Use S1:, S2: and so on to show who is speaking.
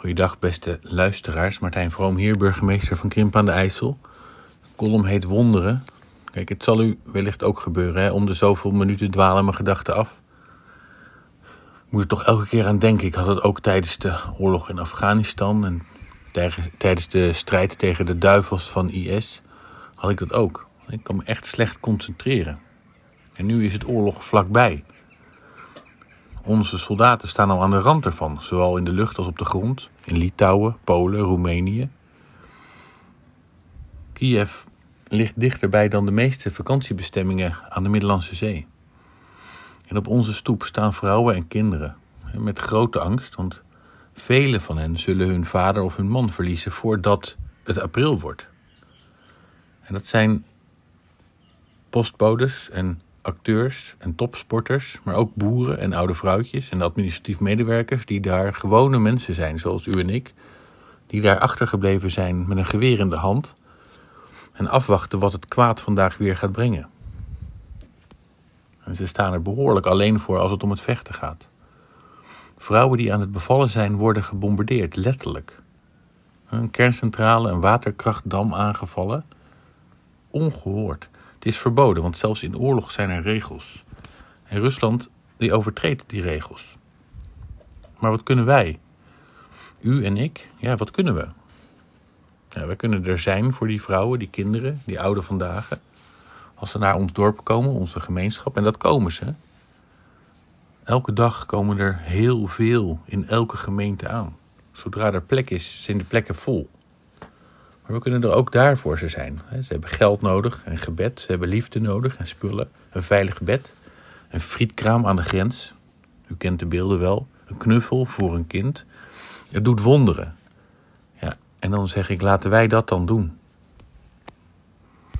S1: Goeiedag beste luisteraars. Martijn Vroom hier, burgemeester van Krimp aan de IJssel. Column heet Wonderen. Kijk, het zal u wellicht ook gebeuren. Hè? Om de zoveel minuten dwalen mijn gedachten af. Ik moet er toch elke keer aan denken. Ik had het ook tijdens de oorlog in Afghanistan. En tijdens de strijd tegen de duivels van IS had ik dat ook. Ik kan me echt slecht concentreren. En nu is het oorlog vlakbij. Onze soldaten staan al aan de rand ervan, zowel in de lucht als op de grond, in Litouwen, Polen, Roemenië. Kiev ligt dichterbij dan de meeste vakantiebestemmingen aan de Middellandse Zee. En op onze stoep staan vrouwen en kinderen met grote angst, want velen van hen zullen hun vader of hun man verliezen voordat het april wordt. En dat zijn postbodes en acteurs en topsporters, maar ook boeren en oude vrouwtjes en administratief medewerkers die daar gewone mensen zijn, zoals u en ik, die daar achtergebleven zijn met een geweer in de hand en afwachten wat het kwaad vandaag weer gaat brengen. En ze staan er behoorlijk alleen voor als het om het vechten gaat. Vrouwen die aan het bevallen zijn worden gebombardeerd, letterlijk. Een kerncentrale, een waterkrachtdam aangevallen. Ongehoord. Het is verboden, want zelfs in oorlog zijn er regels. En Rusland die overtreedt die regels. Maar wat kunnen wij? U en ik? Ja, wat kunnen we? Ja, kunnen er zijn voor die vrouwen, die kinderen, die oude vandaag. Als ze naar ons dorp komen, onze gemeenschap, en dat komen ze. Elke dag komen er heel veel in elke gemeente aan. Zodra er plek is, zijn de plekken vol. Maar we kunnen er ook daar voor ze zijn. Ze hebben geld nodig en gebed. Ze hebben liefde nodig en spullen. Een veilig bed. Een frietkraam aan de grens. U kent de beelden wel. Een knuffel voor een kind. Het doet wonderen. Ja, en dan zeg ik, laten wij dat dan doen.